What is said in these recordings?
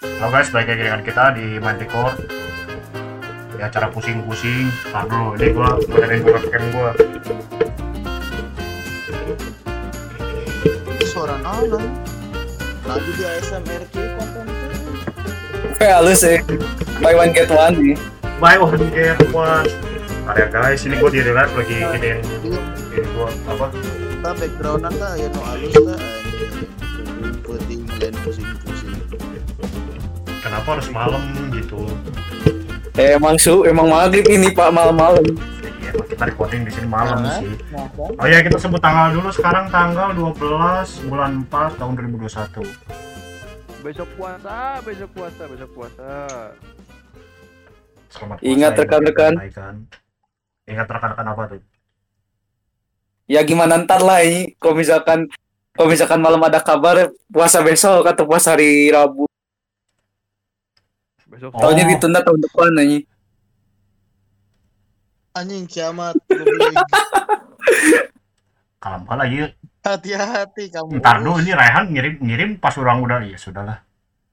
Halo guys, balik lagi dengan kita di Manticore Ya cara pusing-pusing Ntar dulu, ini gua benerin webcam gua. Suara naon Lagi di ASMR konten Kayak halus ya. Buy one get one nih. Bye one get one. Ntar ya guys, ini gua di real life lagi gedein Ini gua apa? Kita background anda ya no halus ngelain pusing-pusing Kenapa harus malam gitu Eh, emang su, emang maghrib ini pak malam-malam. Iya, kita recording di sini malam Nah, sih Oh ya, kita sebut tanggal dulu Sekarang tanggal 12 bulan 4 tahun 2021 Besok puasa, besok puasa, besok puasa. Selamat Ingat, puasa, rekan-rekan. Ingat rekan-rekan apa tuh? Ya gimana ntar lah ini. Kalau misalkan kalau misalkan malam ada kabar puasa besok atau puasa hari Rabu. Besok Oh. Taunya ditunda tahun depan nih. Anjing kiamat. Kalem pala iya. Hati-hati kamu Ntar dulu ini Rehan ngirim ngirim pas orang udah ya sudahlah.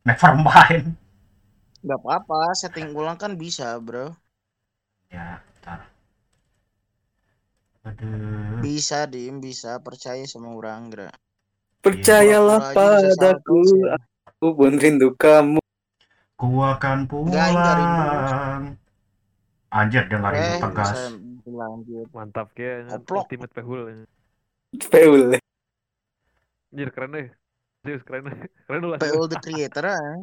Never mind. Gak apa-apa setting ulang kan bisa bro Ya, ntar. Aduh. Bisa dim bisa percaya sama orang gra Percayalah bisa padaku, aku pun rindu kamu. Ku akan pulang. Anjir rindu Eh tegas. mantap Oplok. ultimate pehul. Peul. Anjir keren deh. Serius keren deh. Keren lah. PO the creator ah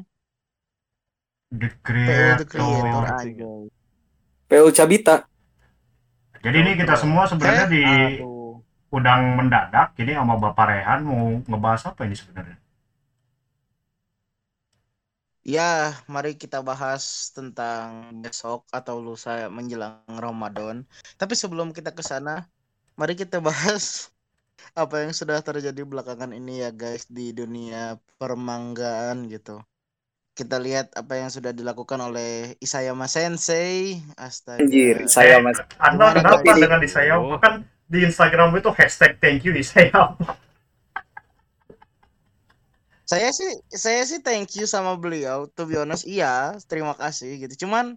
The creator aja Peul Cabita. Jadi ini kita semua sebenarnya Eh, di aduh. undang mendadak. Jadi sama Bapak Rehan mau ngebahas apa ini sebenarnya? Ya, mari kita bahas tentang besok atau lusa menjelang Ramadan. Tapi sebelum kita ke sana, mari kita bahas apa yang sudah terjadi belakangan ini ya guys di dunia permanggaan gitu. Kita lihat apa yang sudah dilakukan oleh Isayama Sensei. Astaga. Anjir, saya Eh, mas. Anda kenapa dengan di saya? Oh. Kan di Instagram itu hashtag thank you di saya. Sih saya sih thank you sama beliau. To be honest, iya, terima kasih gitu. Cuman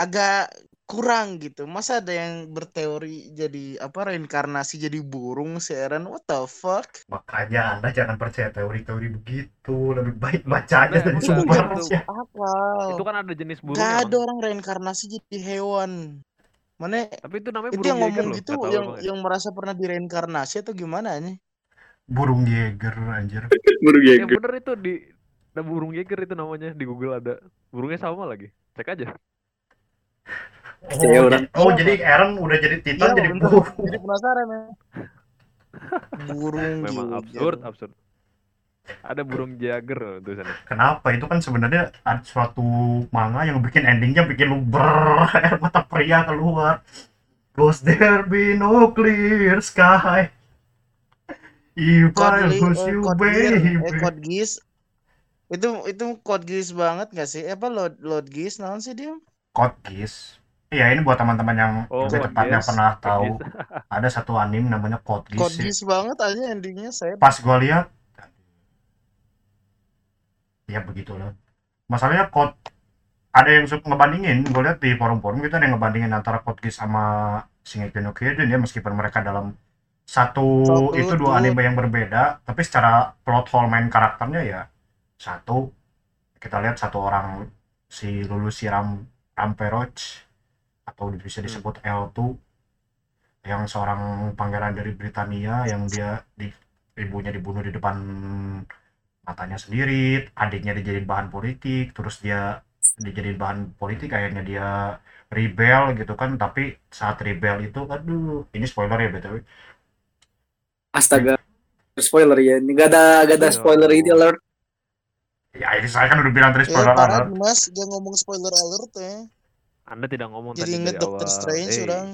agak kurang gitu. Masa ada yang berteori jadi apa reinkarnasi jadi burung si Eren? What the fuck? Makanya Anda jangan percaya teori-teori begitu. Lebih baik baca aja Nah, dari sumber. Akal. Itu kan ada jenis burung. Gak ada orang reinkarnasi jadi hewan. Mana Tapi itu namanya itu burung yang Jaeger ngomong loh. gitu yang ya. yang merasa pernah direinkarnasi atau gimana nih? Burung Jaeger anjir. Baru Yang bener itu di ada burung Jaeger itu namanya di Google ada. Burungnya sama lagi. Cek aja. Oh, orang- oh, jadi Aaron udah jadi Titan Iya, jadi bener. burung. Jadi penasaran ya. Burung Memang absurd, absurd. Ada burung Jaeger loh tulisannya. Kenapa? Itu kan sebenarnya ada suatu manga yang bikin endingnya bikin lu ber air mata pria keluar. Cause there be no clear sky. If I lose eh, you, eh, baby. code geass. Itu itu code geass banget gak sih? Eh, Apa load load geass naon sih dia? Code Geass. Iya, ini buat teman-teman yang Oh, lebih tepatnya Geass. pernah tahu ada satu anime namanya Code Geass. Code ya. geass banget aja endingnya saya. Pas gua lihat ya begitulah. Masalahnya Code ada yang suka ngebandingin, gue lihat di forum-forum gitu ada yang ngebandingin antara Code Geass sama Shingeki no Kyojin ya meskipun mereka dalam satu Satu, itu dua dua. anime yang berbeda, tapi secara plot hole main karakternya ya satu kita lihat satu orang si Lulu Siram Ramperoch atau bisa disebut L2 yang seorang pangeran dari Britania yang dia di, ibunya dibunuh di depan matanya sendiri, adiknya dijadiin bahan politik, terus dia dijadiin bahan politik akhirnya dia rebel gitu kan, tapi saat rebel itu aduh, ini spoiler ya BTW. Astaga. Spoiler ya. Ini gak ada gak ada Ya spoiler ini alert. Ya ini saya kan udah bilang tadi Eh, spoiler parah alert. Mas, dia ngomong spoiler alert ya. Anda tidak ngomong Jadi tadi inget dari Doctor awal. Strange Hey, orang.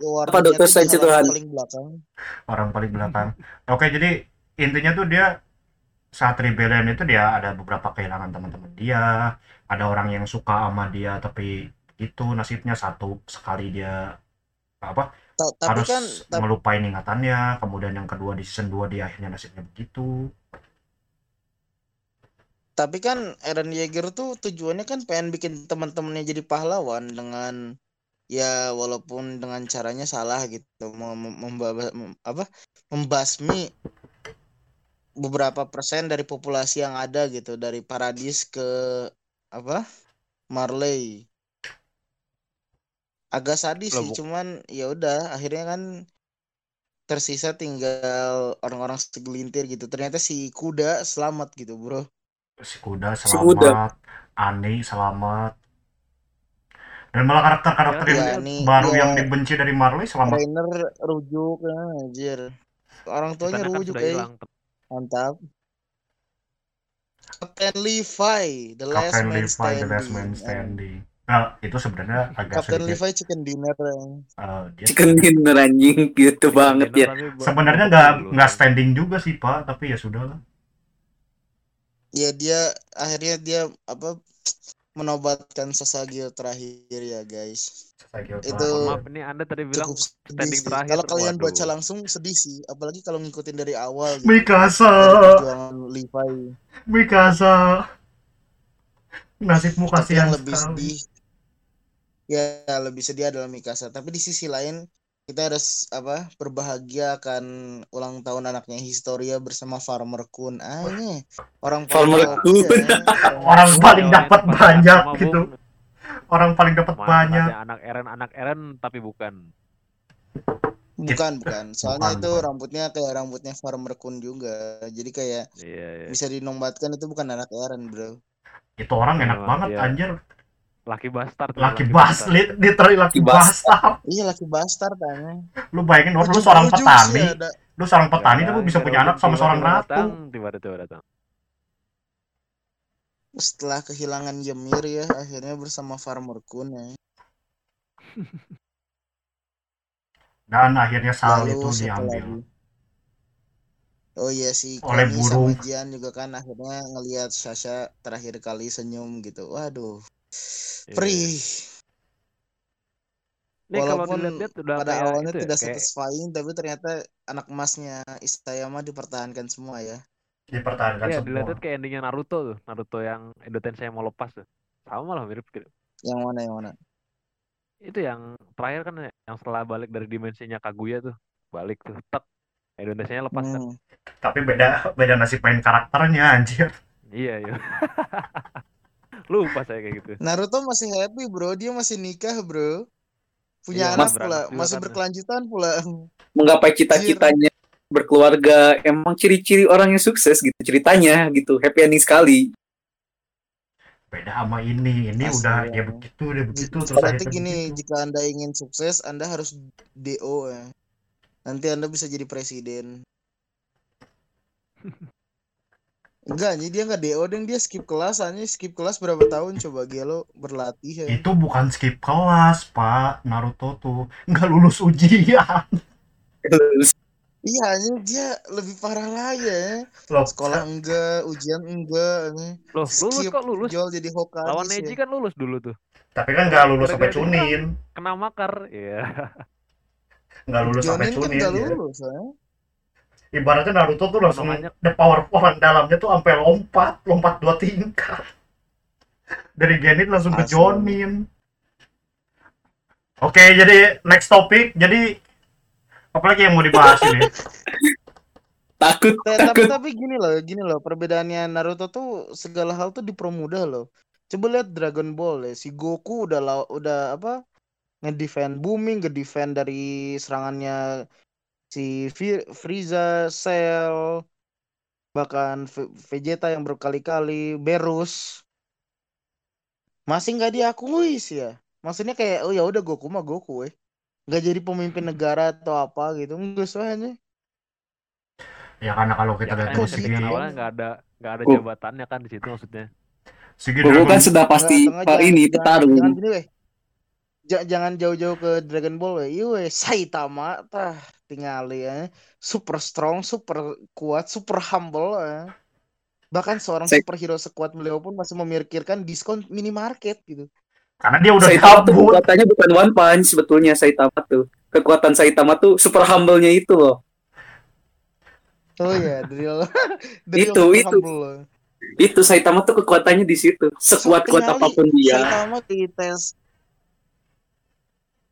Ya, Apa Doctor di Strange itu, Han? paling belakang. orang paling belakang. Oke, jadi intinya tuh dia saat rebellion itu dia ada beberapa kehilangan teman-teman dia, ada orang yang suka sama dia tapi itu nasibnya satu sekali dia apa tapi harus kan tapi, ngelupain ingatannya, kemudian yang kedua di season 2 dia akhirnya nasibnya begitu. Tapi kan Eren Yeager tuh tujuannya kan pengen bikin teman-temannya jadi pahlawan dengan ya walaupun dengan caranya salah gitu mem mem- apa membasmi beberapa persen dari populasi yang ada gitu dari Paradis ke apa Marley agak sadis Loh, sih cuman ya udah akhirnya kan tersisa tinggal orang-orang segelintir gitu. Ternyata si kuda selamat gitu bro. Si kuda Si kuda. selamat Ani selamat. Dan malah karakter-karakter Ya, yang ya, baru ya. yang dibenci dari Marley selamat. Rainer rujuk ya, anjir. Orang tuanya kan rujuk eh. hilang. mantap. Kapten Levi the last Captain man Levi standing the last man standing nah itu sebenarnya agak Kapten sedikit Levi chicken dinner eh, dia Chicken dinner anjing. Gitu banget ya. Sebenarnya nggak nggak standing juga sih pak. Tapi ya sudah lah. Ya dia akhirnya dia apa menobatkan Sasageo terakhir ya guys. Kira Itu-. Maaf ini Anda tadi bilang standing sih. terakhir. kalau kalian Waduh. baca langsung sedih sih. Apalagi kalau ngikutin dari awal gitu. Mikasa. Perjuangan Levi. Mikasa. Nasibmu kasihan yang lebih sekali. sedih ya lebih sedih adalah Mikasa tapi di sisi lain kita harus apa berbahagia akan ulang tahun anaknya Historia bersama Farmer Kun. Aja orang Farmer paling Kun. ya. orang paling dapat banyak gitu. Orang paling dapat banyak. anak Eren anak Eren tapi bukan. bukan bukan. Soalnya Bukan, itu bukan. rambutnya kayak rambutnya Farmer Kun juga. Jadi kayak Iya iya. bisa dinombatkan itu bukan anak Eren bro. Itu orang enak Memang banget dia anjir Laki bastard. tuh, laki bastard. bas literally laki Laki bastard. iya laki bastard tanya lu bayangin lu seorang sih petani ada lu seorang petani tapi bisa punya anak sama seorang ratu Tiba-tiba datang. setelah kehilangan Ymir ya akhirnya bersama Farmer Kun ya dan akhirnya Sal Lalu itu diambil lagi? Oh iya si Oleh burung. sama Jian juga kan akhirnya ngelihat Sasha terakhir kali senyum gitu. Waduh. Iya. Perih. Ini kalau Walaupun dilihat-lihat udah Pada awalnya ya, tidak kayak satisfying tapi ternyata anak emasnya Isayama dipertahankan semua ya. dipertahankan Iya, semua dilihat kayak endingnya Naruto tuh. Naruto yang Edo Tensei mau lepas tuh. Sama lah mirip gitu. Yang mana yang mana? Itu yang terakhir kan ya, yang setelah balik dari dimensinya Kaguya tuh. Balik tuh. Tek. Edo Tensei lepas kan. Hmm. tapi beda beda nasib main karakternya anjir Iya, iya. Lupa saya kayak gitu. Naruto masih happy bro, dia masih nikah bro. Punya Iya, anak pula, masih berkelanjutan pula. Menggapai cita-citanya berkeluarga emang ciri-ciri orang yang sukses gitu ceritanya gitu happy ending sekali beda sama ini ini Asli, udah ya. dia begitu dia begitu terus Berarti gini, begitu. jika Anda ingin sukses, Anda harus DO ya. Nanti Anda bisa jadi presiden. Enggak, jadi dia enggak DO deng dia skip kelas hanya skip kelas berapa tahun coba Gelo berlatih ya. itu bukan skip kelas pak Naruto tuh nggak lulus ujian Iya, hanya dia lebih parah lagi ya. loh Sekolah enggak, ujian enggak. ya. Loh, lulus kok lulus. jual jadi Hokage. Lawan Neji kan lulus dulu tuh. tapi kan nggak lulus sampai dia cunin Kena makar. Iya. nggak lulus sampai Jonin kan cunin enggak ya. lulus ya. Ibaratnya Naruto tuh langsung Makanya- the power orang dalamnya tuh sampai lompat lompat dua tingkat dari Genin langsung ke Asli. Jonin oke jadi next topic jadi apa lagi yang mau dibahas ini takut Ta- tapi takut tapi gini loh, gini loh, perbedaannya Naruto tuh segala hal tuh dipermudah loh. Coba lihat Dragon Ball ya, si Goku udah udah apa? Ngedefend booming, ngedefend dari serangannya si Frieza, Cell, bahkan V- Vegeta yang berkali-kali, Berus. Masih nggak diakui sih ya. Maksudnya kayak oh ya udah Goku mah Goku eh. Nggak jadi pemimpin negara atau apa gitu. Enggak soalnya. ya karena kalau kita Ya, lihat segi kan awalnya nggak ada nggak ada jabatannya kan di situ maksudnya. Goku kan sudah pasti Pak ini jangan- petarung Jangan gini weh. Ja- jangan jauh-jauh ke Dragon Ball weh. Iya Saitama tah tingali ya. Super strong, super kuat, super humble ya. Bahkan seorang Sai- superhero sekuat beliau pun masih memikirkan diskon minimarket gitu. karena dia udah Saitama tuh kekuatannya bukan one punch sebetulnya Saitama tuh kekuatan Saitama tuh super humble-nya itu loh Oh iya, drill. drill Itu, itu. humble loh. Itu Saitama tuh kekuatannya di situ. Sekuat kuat Sekali apa pun dia. Saitama di tes Wa-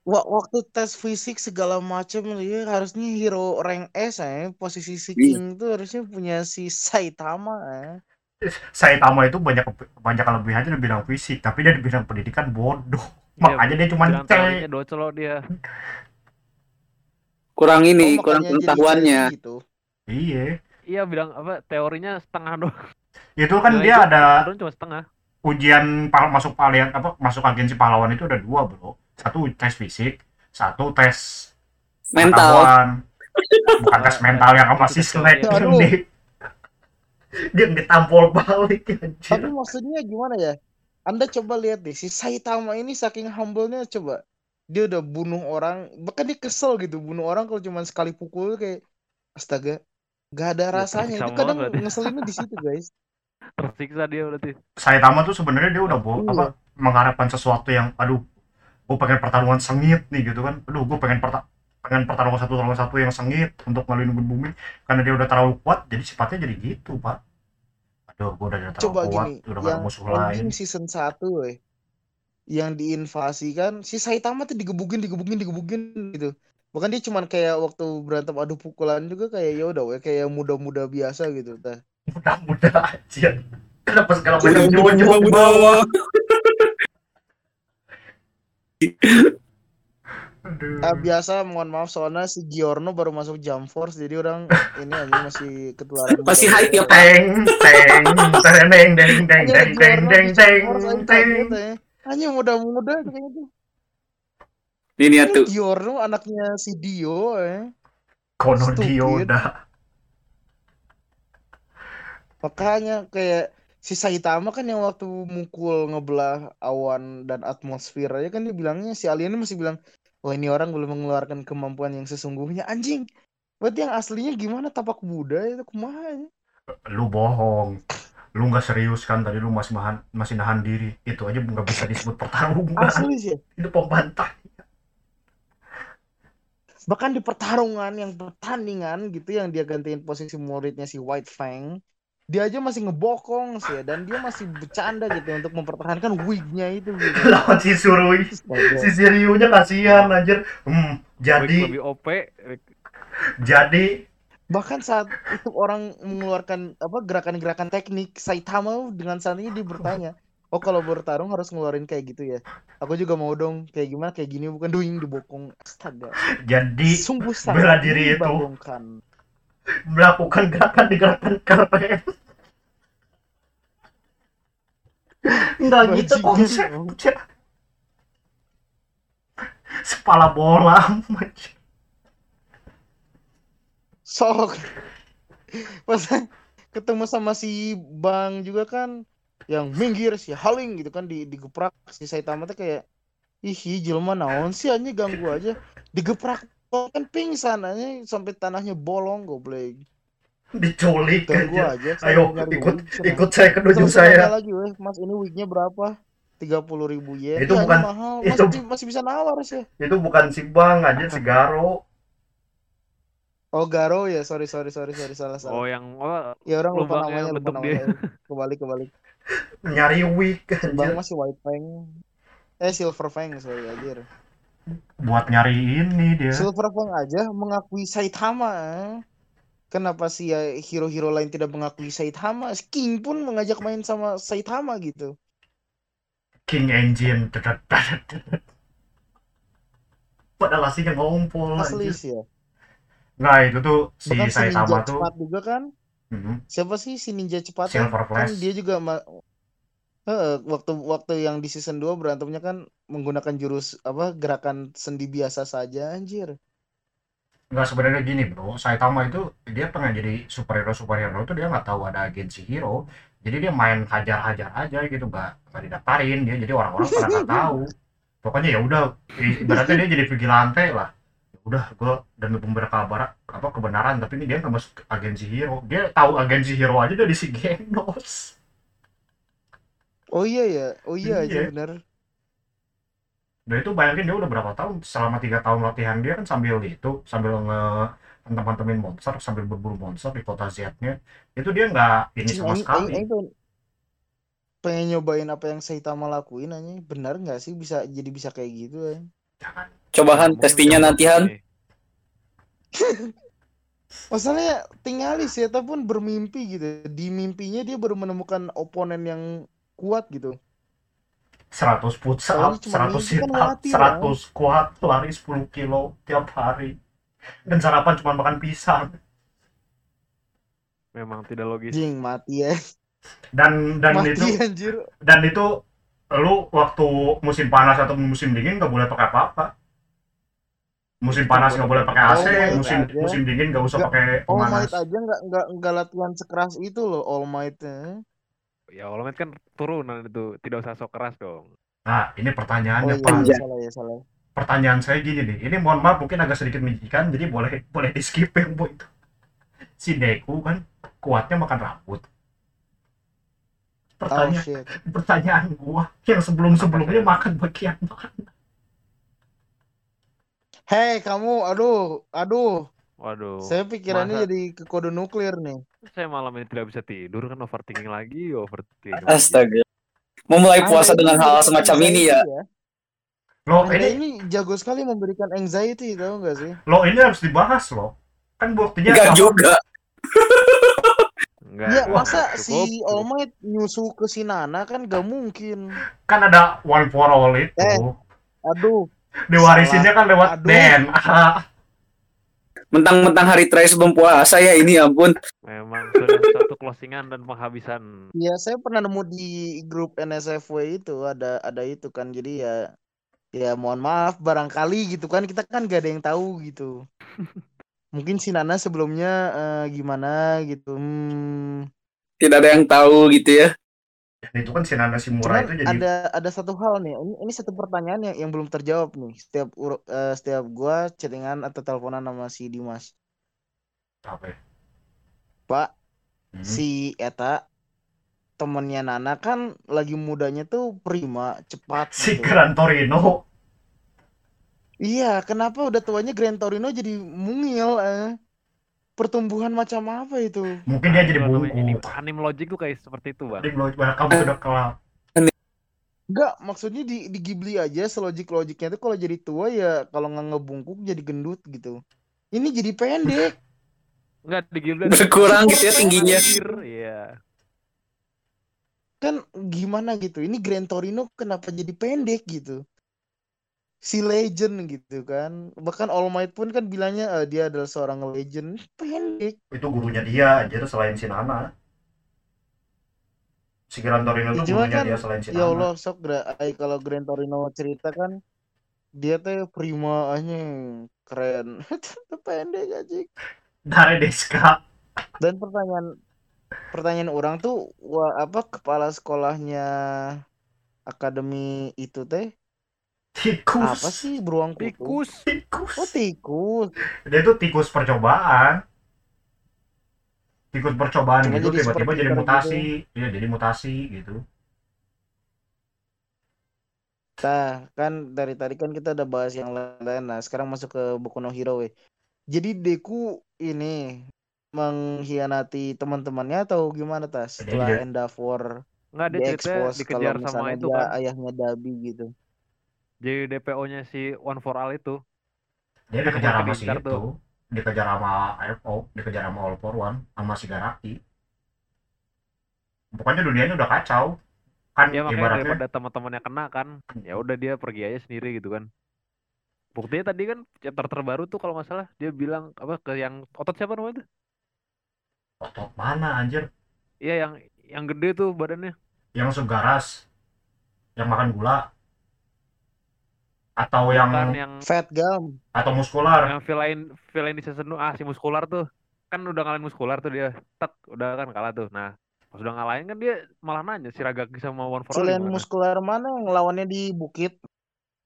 waktu tes fisik segala macam dia harusnya hero rank S ya posisi si Iya. King itu harusnya punya si Saitama ya. Saitama itu banyak banyak kelebihannya di bidang fisik, tapi dia di bidang pendidikan bodoh. Iya, Makanya dia cuma C. docelok dia. Kurang ini, Oh, kurang pengetahuannya. gitu. Iya. Iya bilang apa teorinya setengah doang. Itu kan Nilai dia itu ada cuma setengah. ujian masuk palian apa masuk agensi pahlawan itu ada dua bro satu tes fisik satu tes Mental. pengetahuan. bukan tes mental yang sama itu si tes Slack teori. yang di dia ditampol balik anjir. Tapi maksudnya gimana ya? Anda coba lihat deh si Saitama ini saking humble-nya coba dia udah bunuh orang bahkan dia kesel gitu bunuh orang kalau cuma sekali pukul kayak astaga gak ada Ya, rasanya itu kadang berarti. ngeselinnya di situ guys Tersiksa dia berarti. Saitama tuh sebenarnya dia udah bo- Iya. apa mengharapkan sesuatu yang aduh gue pengen pertarungan sengit nih gitu kan. Aduh gue pengen perta pengen pertarungan satu lawan satu yang sengit untuk ngelindungin bumi. Karena dia udah terlalu kuat jadi sifatnya jadi gitu pak. Aduh gue udah terlalu coba kuat gini udah yang musuh lain. season 1 weh yang diinvasi kan si Saitama tuh digebukin digebukin digebukin gitu. Bahkan dia cuman kayak waktu berantem adu pukulan juga kayak ya udah weh kayak muda-muda biasa gitu tah muda-muda aja kenapa segala Muda, macam muda, nyuwun muda. Aduh. Ah, biasa mohon maaf soalnya si Giorno baru masuk Jump Force jadi orang ini aja masih ketularan Masih hype ya, teng teng teng di deng Jump Force aja teng. kaget ya. hanya muda-muda kayaknya tuh. Ini ya tuh. Giorno anaknya si Dio eh. Kono Stupid. dioda makanya kayak si Saitama kan yang waktu mukul ngebelah awan dan atmosfer aja kan dia bilangnya si aliennya masih bilang wah ini orang belum mengeluarkan kemampuan yang sesungguhnya anjing. Berarti yang aslinya gimana? Tapak Buddha itu kumaha lu bohong. Lu nggak serius kan? Tadi lu masih nahan masih nahan diri. Itu aja nggak bisa disebut pertarungan. Asli sih. Itu pembantah bahkan di pertarungan yang pertandingan gitu yang dia gantiin posisi muridnya si White Fang dia aja masih ngebokong sih ya, dan dia masih bercanda gitu untuk mempertahankan wignya itu gitu. Lawan si Surui. Si Siriunya kasihan anjir. Hmm, jadi lebih OP. Jadi bahkan saat itu orang mengeluarkan apa gerakan-gerakan teknik Saitama dengan santainya dia bertanya oh kalau bertarung harus ngeluarin kayak gitu ya? Aku juga mau dong kayak gimana kayak gini bukan doing dibokong. Astaga. Jadi sungguh sangat bela diri itu. Melakukan gerakan di gerakan keren. Nggak gitu konsepnya sepala bola sok. Pas ketemu sama si Bang juga kan yang minggir si Haling gitu kan di digeprak. Si Saitama tuh kayak ih jelema naon sih aja ganggu aja. Digeprak kan pingsan aja sampai tanahnya bolong goblok diculik ganggu aja aja saya ayo ikut wig, ikut saya ke dojo saya. lagi weh. Mas ini wignya berapa? Tiga puluh ribu yen Itu bukan- mahal. itu- masih masih bisa nawar sih. itu bukan si bang aja si Garo. Oh Garo ya. Sorry sorry sorry sorry. Salah salah. Oh yang apa? ya orang lupa namanya lupa namanya. kembali kembali nyari wig Bang anjir masih White Fang. Eh Silver Fang sorry anjir buat nyari ini dia. Silver Fang aja mengakui Saitama. Kenapa sih ya hero-hero lain tidak mengakui Saitama? King pun mengajak main sama Saitama gitu. King Engine padahal aslinya ngumpul asli sih ya. Nah itu tuh si bahkan si Saitama ninja tuh cepat juga kan? Mhm. siapa sih si ninja cepat Silver kan Flash. dia juga ma- Heeh, waktu waktu yang di season 2 berantemnya kan menggunakan jurus apa gerakan sendi biasa saja anjir. Nggak sebenarnya gini bro. Saitama itu dia pengen jadi superhero superhero itu dia nggak tahu ada agensi hero. Jadi dia main hajar-hajar aja gitu nggak nggak didaftarin dia. Jadi orang-orang pada nggak tahu. Pokoknya ya udah i- ibaratnya dia jadi vigilante lah. Ya udah gue demi pemberi kabar apa kebenaran. Tapi ini dia nggak masuk agensi hero. Dia tahu agensi hero aja dari si Genos oh iya ya? Oh iya aja Iya. bener. Dan itu bayangin dia udah berapa tahun? Selama tiga tahun latihan dia kan sambil itu sambil nge mantep-mantemin monster sambil berburu monster di kota Z-nya. Itu dia nggak ini sama sekali. pengen- pengen nyobain apa yang Saitama lakuin aja benar nggak sih bisa jadi bisa kayak gitu ya jangan. Coba Han Mungkin testingnya bisa nanti Han. masalahnya tinggali Seta pun bermimpi gitu. Di mimpinya dia baru menemukan oponen yang kuat gitu 100 push up, Soalnya cuma 100 mimpi sit kan up, latih, 100 squat, lari 10 kilo tiap hari. Dan sarapan cuma makan pisang. Memang tidak logis. jing mati ya Dan dan mati itu anjir dan itu lu waktu musim panas atau musim dingin nggak boleh pakai apa-apa. Musim panas nggak boleh pakai AC, apa musim aja. musim dingin nggak usah pakai All pemanas. Might aja nggak nggak nggak latihan sekeras itu loh All Might eh. Ya All Might kan turunan itu, tidak usah sok keras dong. Nah, ini oh pertanyaannya Pak. iya salah ya salah Pertanyaan saya gini nih. Ini mohon maaf mungkin agak sedikit menjijikan, jadi boleh boleh di skip yang bu itu. Si Deku kan kuatnya makan rambut. oh Pertanyaan shit pertanyaan gua yang sebelum-sebelumnya Apa, makan bagian makan. Hei kamu aduh aduh Waduh. saya pikirannya masa- jadi ke kode nuklir nih Saya malam ini tidak bisa tidur kan overthinking lagi, overthinking. Astaga. Memulai puasa Anda dengan hal semacam ini ya. anxiety Lo ini ini jago sekali memberikan anxiety tahu nggak sih lo ini harus dibahas loh. Kan buktinya Enggak sama- juga. Enggak. ya masa cukup, si. All Might nyusu ke si Nana kan gak mungkin kan ada one for all itu. Eh, aduh Diwarisinnya kan lewat Aduh. DNA. Mentang-mentang hari terakhir sebelum puasa ya ini ya ampun. Memang sudah satu closingan dan penghabisan. ya saya pernah nemu di grup NSFW itu ada ada itu kan jadi ya ya mohon maaf barangkali gitu kan kita kan gak ada yang tahu gitu mungkin si Nana sebelumnya eh, gimana gitu hmm. Tidak ada yang tahu gitu ya. Dan itu kan si Nana Shimura Cuman itu jadi ada ada satu hal nih ini, ini satu pertanyaan yang, yang belum terjawab nih setiap eh, setiap gua chattingan atau teleponan sama si Dimas apa ya? Pak Hmm. si Eta temennya Nana kan lagi mudanya tuh prima cepat Si gitu. Gran Torino. Iya, kenapa udah tuanya Gran Torino jadi mungil eh? Pertumbuhan macam apa itu? Mungkin dia jadi namanya ini. Anime logic tuh kayak seperti itu, Bang. Jadi belum kamu udah kelap. Enggak, maksudnya di, di Ghibli aja selogik-logiknya tuh kalau jadi tua ya kalau nggak ngebungkuk jadi gendut gitu. Ini jadi pendek. Enggak di Ghibli Berkurang gitu ya tingginya. Iya. Kan gimana gitu. Ini Gran Torino kenapa jadi pendek gitu? Si legend gitu kan. Bahkan All Might pun kan bilangnya eh, dia adalah seorang legend. Pendek. Itu gurunya dia, jadi selain si Nana. Si Gran Torino Ya, itu cuma gurunya kan, dia selain si Ya Nana. Allah, sok kalau Gran Torino cerita kan dia teh prima aja keren. Pendek aja. Dari Deska. Dan pertanyaan pertanyaan orang tuh wah, apa kepala sekolahnya akademi itu teh Tikus. apa sih beruang kutu? Tikus. Tikus. Oh tikus. Dia itu tikus percobaan. Tikus percobaan Cuma gitu jadi tiba-tiba super jadi mutasi. Iya, jadi mutasi gitu. Nah, kan dari tadi kan kita udah bahas yang lain. Nah, sekarang masuk ke Boku no Hero weh. Jadi Deku ini mengkhianati teman-temannya atau gimana tas? Setelah dia- Endeavor Enggak dia cerita dikejar kalau sama itu dia kan. ayahnya Dabi gitu. Jadi DPO-nya si One for All itu. Dia dikejar sama si itu. tuh. Dikejar sama FO, dikejar sama All for One, sama si Garaki. Pokoknya dunianya udah kacau. Kan Ya makanya ibaratnya daripada teman-temannya kena kan, ya udah dia pergi aja sendiri gitu kan. Buktinya tadi kan chapter terbaru tuh kalau nggak salah dia bilang apa ke yang otot siapa namanya tuh? otot mana anjir? Iya yang yang gede tuh badannya. Yang segaras. Yang makan gula. Atau yang Kan yang Fat Gum. atau muskular. yang villain villain di season ah si muskular tuh kan udah ngalahin muskular tuh dia tek udah kan kalah tuh nah pas udah ngalahin kan dia malah nanya si Ragaki sama One for All Selain gimana? muskular mana yang lawannya di bukit?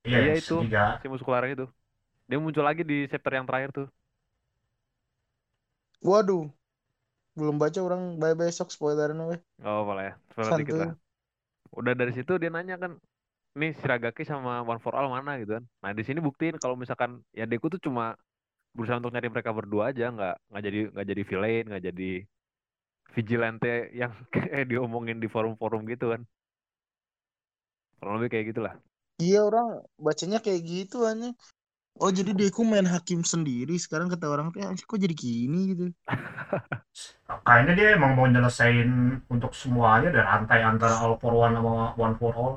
Iya, Iya, itu. segitiga. si muskular itu dia muncul lagi di chapter yang terakhir tuh Waduh. Belum baca orang bye besok weh. nggak apa lah ya spoiler dikit lah udah dari situ dia nanya kan nih si Ragaki sama One for All mana gitu kan nah di sini buktiin kalau misalkan ya Deku tuh cuma berusaha untuk nyari mereka berdua aja nggak nggak jadi nggak jadi villain nggak jadi vigilante yang kayak diomongin di forum-forum gitu kan kurang lebih kayak gitulah Iya orang bacanya kayak gitu aneh. Oh jadi Deku main hakim sendiri. Sekarang kata orang teh "Anjir, kok jadi gini? gitu. kayaknya dia emang mau nyelesain untuk semuanya dan rantai antara all for one sama one for all.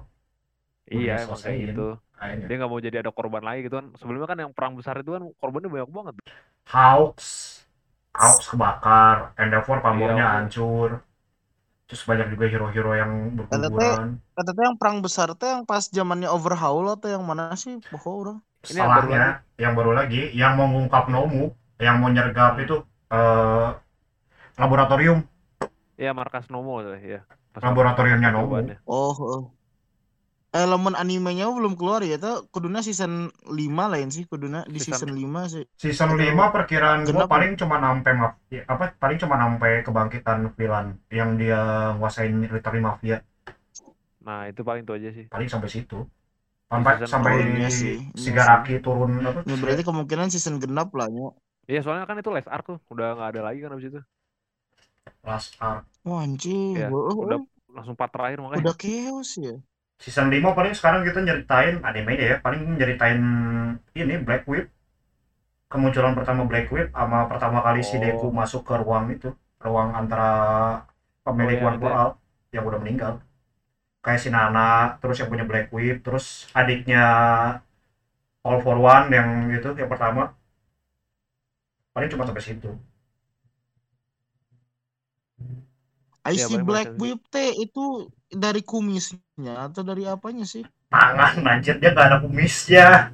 Iya Udah emang kayak selesaiin. gitu. kayaknya. Dia nggak mau jadi ada korban lagi gitu kan. Sebelumnya kan yang perang besar itu kan korbannya banyak banget. Hawks. Hawks kebakar. Endeavor pamornya Iya, hancur terus banyak juga hero-hero yang berguguran Kata yang perang besar teh yang pas zamannya Overhaul atau yang mana sih? Pokoknya orang. Ini yang baru setelahnya yang baru lagi yang mau ngungkap Nomu yang mau nyergap itu eh laboratorium ya markas lah ya Pas laboratoriumnya Nomu. Oh, oh. Elemen animenya belum keluar ya tuh kuduna season 5 lain sih kuduna. Di Season- season 5 sih. season Aduh, 5 perkiraan gua paling cuma sampai maf- ya, apa paling cuma sampai kebangkitan villain yang dia nguasain literally mafia. Nah itu paling itu aja sih. Paling sampai situ. Sampai season sampai oh, iya sih, iya Shigaraki turun apa? Ya berarti kemungkinan season genap lah ya. Iya soalnya kan itu last arc tuh. Udah nggak ada lagi kan abis itu. Last arc. Wah anjing, oh, udah langsung part terakhir makanya. Udah chaos ya. Season 5 paling sekarang kita nyeritain animenya ya paling nyeritain ini Black Whip. Kemunculan pertama Black Whip sama pertama kali si Oh. Deku masuk ke ruang itu ruang antara pemilik Oh, iya, One for ya. All yang udah meninggal. Kayak si Nana terus yang punya Black Whip terus adiknya All for One yang itu yang pertama. Paling cuma sampai situ. I Iya, see paling Black Whip teh itu dari kumisnya atau dari apanya sih? tangan anjir dia gak ada kumisnya.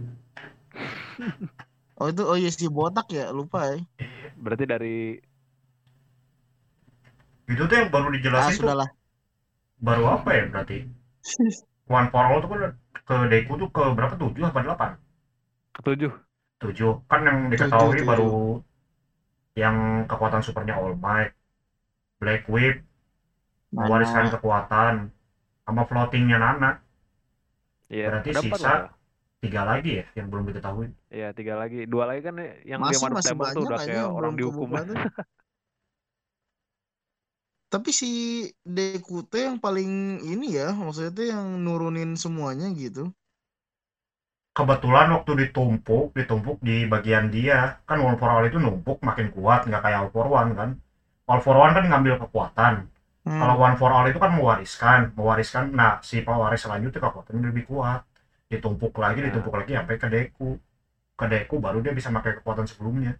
Oh itu oh iya si botak ya? Lupa ya. berarti dari itu tuh yang baru Ah dijelasin tuh. sudahlah. baru apa ya berarti? One for All tuh kan ke Deku tuh ke berapa? Tujuh apa delapan? Ketujuh. Tujuh. Kan yang diketahui Tujuh, baru yang kekuatan supernya All Might Black Whip mewariskan kekuatan sama floatingnya Nana Iya, Berarti ada empat sisa- lah. tiga lagi ya yang belum diketahui Iya, tiga lagi. Dua lagi kan yang dia Masih Maduk masih Table tuh banyak udah kayak yang orang belum dihukum. kebuka tuh. Tapi si Deku tuh yang paling ini ya, maksudnya tuh yang nurunin semuanya gitu. kebetulan waktu ditumpuk ditumpuk di bagian dia kan All for All itu numpuk makin kuat nggak kayak All for One kan All for One kan ngambil kekuatan Hmm. Kalau one for all itu kan mewariskan, mewariskan. Nah, si pewaris selanjutnya kekuatannya lebih kuat. Ditumpuk lagi, Nah. ditumpuk lagi sampai ke Deku. Ke Deku baru dia bisa pakai kekuatan sebelumnya.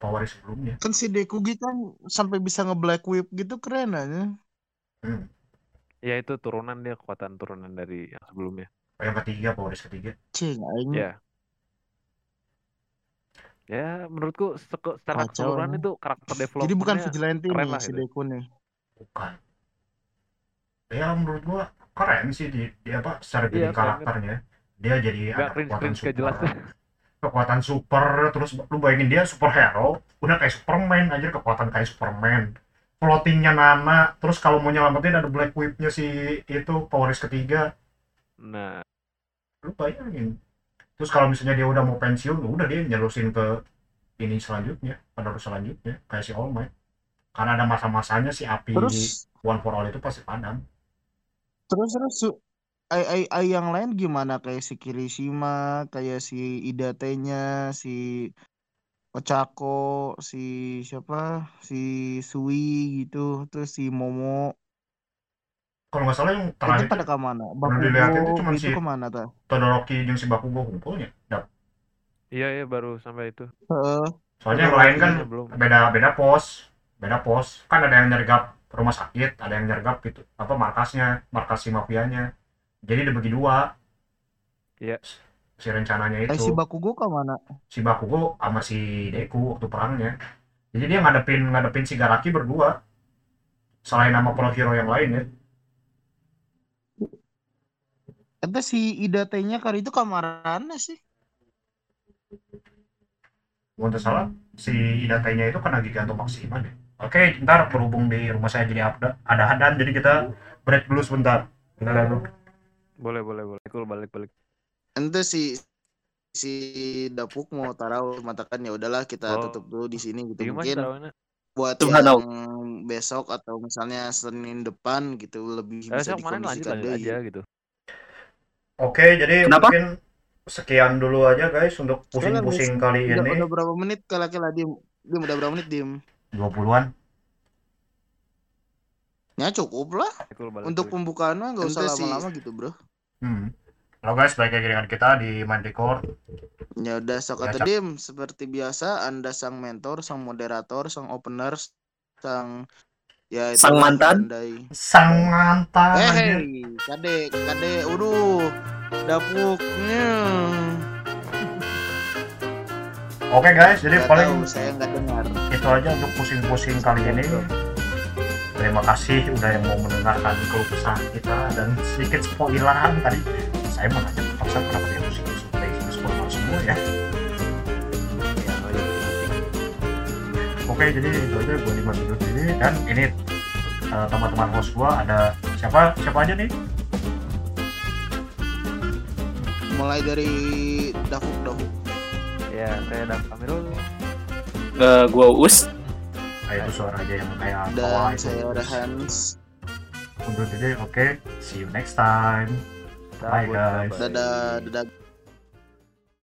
Pewaris sebelumnya. Kan si Deku gitu kan sampai bisa nge-black whip gitu keren aja. Hmm. Ya itu turunan dia kekuatan turunan dari yang sebelumnya. Yang ketiga, pewaris ketiga. Cing, Ya. Ya, menurutku secara Kacau, keseluruhan ya. itu karakter development Jadi bukan vigilante keren nih lah si. Deku nih. Bukan. Ya, menurut gua keren sih di, di apa secara Iya, keren, karakternya. Dia jadi Gak ada kekuatan super. jelas. Kekuatan super, terus lu bayangin dia superhero, udah kayak Superman aja kekuatan kayak Superman. Floatingnya Nana, terus kalau mau nyelamatin ada Black Whip-nya si itu pewaris ketiga. Nah, lu bayangin terus kalau misalnya dia udah mau pensiun udah dia nyelusin ke ini selanjutnya penerus selanjutnya kayak si All Might karena ada masa-masanya si api Terus One for All itu pasti padam terus terus su- ai ai ai yang lain gimana kayak si Kirishima, kayak si Idate-nya, si Ochako, si siapa? Si Sui gitu, terus si Momo. kalau nggak salah yang Itu terakhir pada ke mana? Pernah dilihatin tuh Bakugo cuman itu si- ke mana tuh? Todoroki yang si Bakugo kumpulnya Dap. iya iya baru sampai itu. Heeh. soalnya yang lain kan belum. beda beda pos beda pos kan ada yang nyergap rumah sakit ada yang nyergap gitu apa markasnya markas si mafianya jadi dibagi dua Iya. si rencananya Eh itu si Bakugo ke mana? si Bakugo sama si Deku waktu perangnya. Jadi dia ngadepin ngadepin si Garaki berdua. Selain nama pro hero yang lain ya. Itu si Idate-nya kali itu kamarannya sih. Gua nggak salah si Idate-nya itu kena Giganto Maxima deh. Oke, ntar berhubung di rumah saya jadi ada ada hadan jadi kita break dulu sebentar. Kita lihat dulu. Boleh boleh boleh. Cool balik balik. Itu si si Dapuk mau taruh matakan ya udahlah kita Oh. tutup dulu di sini gitu Gimana mungkin taruhannya? buat Tuhan yang tahu. besok atau misalnya Senin depan gitu lebih Eh, bisa lanjut dikondisikan lanjut aja gitu. Oke, jadi Kenapa? mungkin sekian dulu aja guys untuk pusing-pusing kali Udah, ini. udah berapa menit kala-kala dim? Dim udah berapa menit dim? 20-an. Ya cukup lah. Untuk pembukaan mah nggak usah lama-lama gitu bro. Hmm. Halo guys, balik lagi dengan kita di Main Record. Ya udah sok Ya, dim. Seperti biasa Anda sang mentor, sang moderator, sang opener, sang ya itu Sang mantan? Andai. Sang mantan. Eh, hey, kade, kade, uduh, dapuknya. Oke guys, jadi Nggak paling tahu, saya nggak dengar. itu aja untuk pusing-pusing kali ini. Terima kasih udah yang mau mendengarkan keluh kesah kita dan sedikit spoileran tadi. Saya mau nanya ke Faksa kenapa dia pusing-pusing kayak gitu spoiler semua ya. Oke, jadi itu aja gue nikmat hidup ini dan ini eh, teman-teman host gue ada siapa siapa aja nih? Mulai dari dapuk dapuk. Ya, saya dan Amirul. Eh, gua us Nah, itu suara aja yang kayak Dan saya Rahans. Undur diri, oke. See you next time. Bye guys. Dadah, dadah.